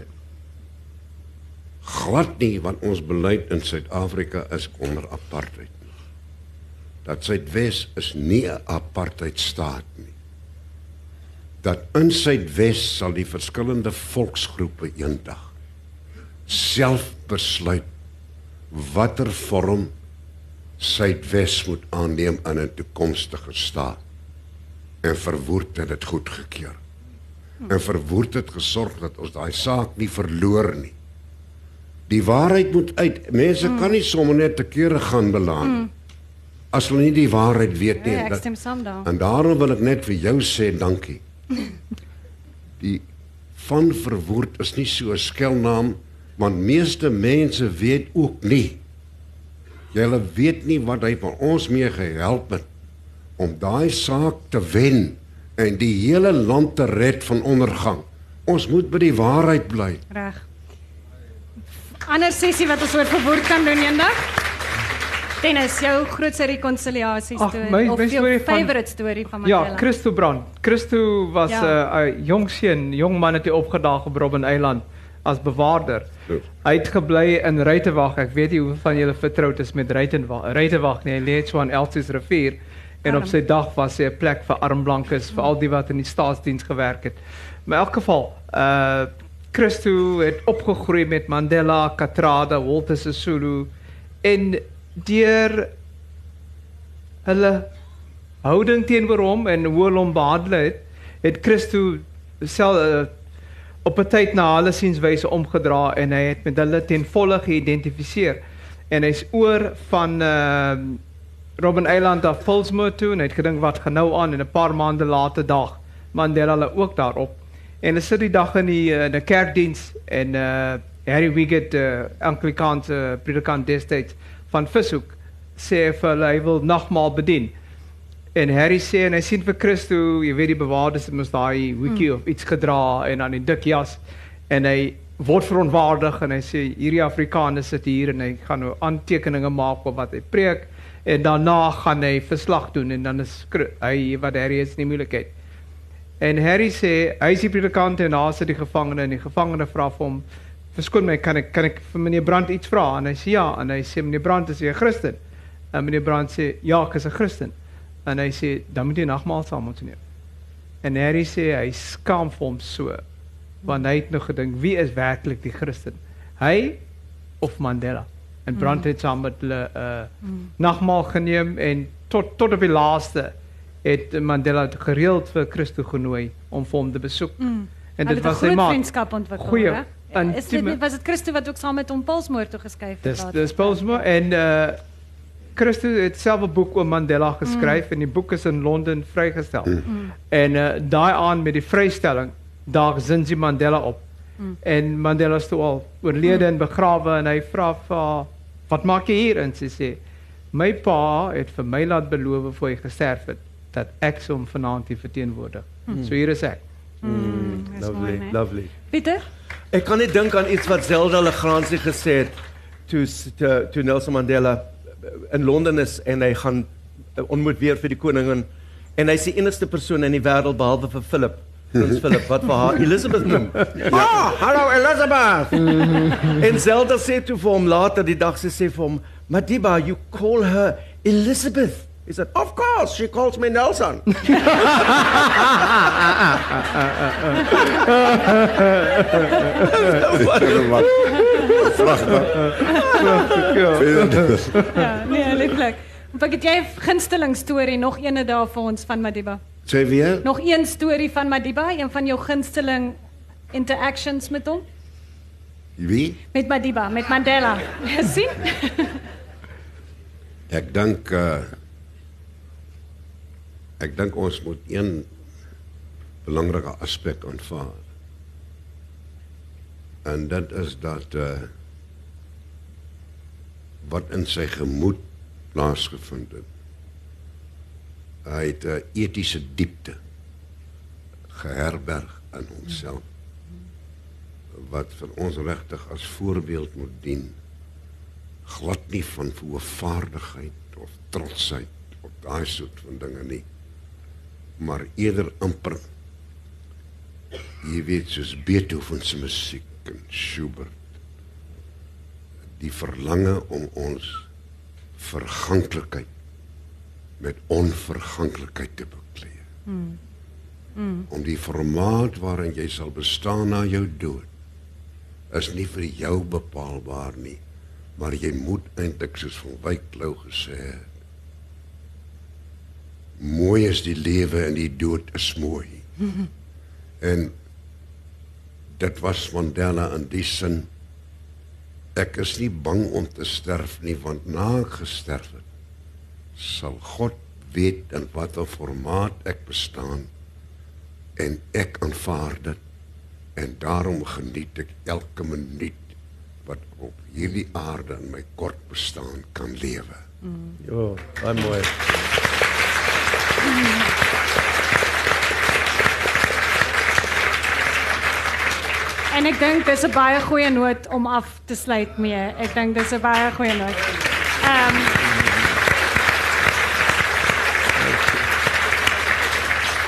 [SPEAKER 4] glad nie want ons beleid in Suid-Afrika is onder apartheid. Dat Suidwes is nie 'n apartheidstaat nie. Dat in Suidwes sal die verskillende volksgroepe eendag self besluit watter vorm Suidwes moet aanneem in 'n toekomstige staat. En verwoord het dit goedgekeur. En verwoord het gesorg dat ons daai saak nie verloor nie. Die waarheid moet uit. Mense mm. kan nie sommer net te kere gaan belaan mm. as hulle nie die waarheid weet nie.
[SPEAKER 3] Ja, ek stem saam daar.
[SPEAKER 4] En daarom wil ek net vir jou sê dankie. Die van verwoord is nie so 'n skelnaam want meeste mense weet ook nie. Julle weet nie wat hy van ons mee gehelp het om daai saak te wen en die hele land te red van ondergang. Ons moet by die waarheid bly.
[SPEAKER 3] Reg. Ander sessie wat ons oor verwoord kan doen eendag. Dennis, jou grootste rekonsiliasie
[SPEAKER 2] Ag,
[SPEAKER 3] storie
[SPEAKER 2] my-
[SPEAKER 3] of
[SPEAKER 2] my
[SPEAKER 3] jou
[SPEAKER 2] storie van-
[SPEAKER 3] favourite storie van
[SPEAKER 2] Ja,
[SPEAKER 3] Mandela.
[SPEAKER 2] Christo Brand. Christo was 'n
[SPEAKER 3] Ja.
[SPEAKER 2] uh, jong seun, jong man het hy opgedaag op Robben Eiland as bewaarder.
[SPEAKER 4] Ja.
[SPEAKER 2] Hy het gebly in Ruitewag. Ek weet nie hoeveel van julle vertroud is met Ruitewag. Ruitewag nie, hy lê so aan Elsies rivier en op sy dag was hy 'n plek vir arm blankes, vir al die wat in die staatsdiens gewerk het. Maar in elk geval, uh Christo het opgegroei met Mandela, Katrada, Walter Sisulu en deur hulle houding teenoor hom en hoe hulle hom behandel het, het Christo self uh, op 'n tyd na hulle sienswyse omgedra en hy het met hulle ten volle geïdentifiseer en hy's oor van uh Robben Island af Volsmoor toe en hy het gedink wat gaan nou aan? En 'n paar maande later dag Mandela hulle ook daarop. En hulle sit die dag in die uh, in 'n kerkdiens en uh Harry Wiggett uh, Anglikaanse predikant destyds van Vishoek sê hy vir hulle hy wil nagmaal bedien En Harry sê en hy sien vir Christo, jy weet die bewaarders het mos daai hoedjie mm. of iets gedra en dan die dik jas en hy word verontwaardig en hy sê hierdie Afrikaners sit hier en hy gaan nou aantekeninge maak op wat hy preek en daarna gaan hy verslag doen en dan is hy wat Harry is in die moeilikheid. En Harry sê hy is die predikant en daar sit die gevangene en die gevangene vra vir hom verskoon my kan ek kan ek vir meneer Brand iets vra en hy sê ja en hy sê meneer Brand is 'n Christen? En meneer Brand sê ja ek is 'n Christen. En hy sê dan moet jy nagmaal saam ons neem. En Harry sê hy skaam vir hom so want hy het nog gedink wie is werklik die Christen? Hy of Mandela? En Brand het saam met hulle 'n uh, nagmaal geneem en tot tot op die laaste het Mandela gereeld vir Christo genooi om vir hom te besoek.
[SPEAKER 3] Mm.
[SPEAKER 2] En dit was sy maat.
[SPEAKER 3] vriendskap ontwikkel.
[SPEAKER 2] Goeie,
[SPEAKER 3] Ja, Is dit nie, was dit Christo wat ook saam met hom Paulsmoor toe geskuif het?
[SPEAKER 2] Dis dis Paulsmo en uh Christo het self 'n boek oor Mandela geskryf mm. en die boek is in Londen vrygestel. Mm. En uh daai aan met die vrystelling daag Zinzi Mandela op. Mm. En Mandela is toe al oorlede mm. en begrawe en hy vra vir haar, "Wat maak jy hier?" En sy sê, "My pa het vir my laat beloof voor hy gesterf het dat ek hom vanaand hier verteenwoordig." Mm. So hier is ek.
[SPEAKER 3] Mm, mooi,
[SPEAKER 5] Lovely,
[SPEAKER 3] né?
[SPEAKER 5] lovely.
[SPEAKER 3] Pieter?
[SPEAKER 5] Ek kan net dink aan iets wat Zelda Legrandsie gesê het toe toe Nelson Mandela in Londen is en hy gaan eh, ontmoet weer vir die koningin en hy is die enigste persoon in die wêreld behalwe vir Philip Prins Philip wat vir haar Elizabeth noem. Ah, hallo Elizabeth. en Zelda sê toe vir hom later die dag sy sê vir hom, "Madiba, you call her Elizabeth." He said, "Of course, she calls me Nelson."
[SPEAKER 3] Ja, nee, lieflik. Wat het jy 'n gunsteling storie nog eene daar vir ons van Madiba?
[SPEAKER 4] Sê weer?
[SPEAKER 3] Nog een storie van Madiba, een van jou gunsteling interactions met hom?
[SPEAKER 4] Wie?
[SPEAKER 3] Met Madiba, met Mandela. sien?
[SPEAKER 4] Ek dink uh ek dink ons moet een belangrike aspek aanvaar. En dit is dat uh wat in sy gemoed plaasgevind het. Hy het 'n etiese diepte geherberg in homself wat vir ons regtig as voorbeeld moet dien glad nie van voorvaardigheid of trotsheid of daai soort van dinge nie maar eerder amper jy weet soos Beethoven se musiek en Schubert die verlange om ons verganklikheid met onverganklikheid te bekleë mm. Mm. om die formaat waarin jy sal bestaan na jou dood is nie vir jou bepaalbaar nie maar jy moet eintlik soos van Wyk Lou gesê het mooi is die lewe en die dood is mooi en dit was Mandela in die sin ek is nie bang om te sterf nie want na ek gesterf het sal God weet in watter formaat ek bestaan en ek aanvaar dit en daarom geniet ek elke minuut wat op hierdie aarde in my kort bestaan kan lewe.
[SPEAKER 5] Jo, baie mooi.
[SPEAKER 3] En ek dink dis 'n baie goeie noot om af te sluit mee. Ek dink dis 'n baie goeie noot. Ehm um,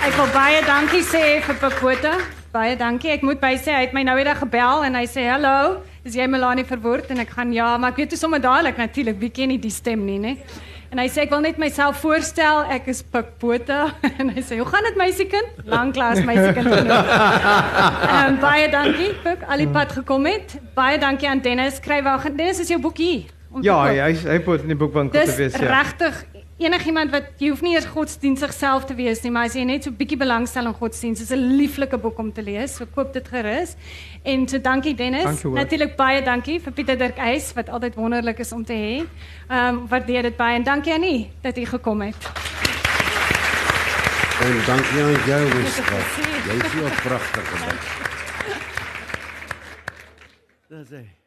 [SPEAKER 3] Ek wil baie dankie sê vir Pakota. Baie dankie. Ek moet by sê hy het my nou eendag gebel en hy sê hallo, is jy Melanie verwoord en ek gaan ja, maar ek weet toe sommer dadelik natuurlik wie ken nie die stem nie, né? En hy sê ek wil net myself voorstel, ek is Pakota en hy sê hoe gaan dit meisiekind? Lanklaas meisiekind. genoem. Ehm um, baie dankie Pik, al die pad gekom het. Baie dankie aan Dennis Skrywer. Dennis is jou boek hier.
[SPEAKER 2] Ja, hy hy moet in die boekwinkel te
[SPEAKER 3] Dis
[SPEAKER 2] wees ja.
[SPEAKER 3] regtig enigiemand wat jy hoef nie eers godsdienstig self te wees nie, maar as jy net so 'n bietjie belangstel in godsdienst, is 'n lieflike boek om te lees. So koop dit gerus. En so dankie Dennis. Natuurlik baie dankie vir Pieter Dirk Eis wat altyd wonderlik is om te hê. Ehm um, waardeer dit baie en dankie aan u dat u gekom het.
[SPEAKER 4] En dankie aan jou,
[SPEAKER 3] plesier.
[SPEAKER 4] Jy is so 'n pragtige man.
[SPEAKER 5] Dis hy.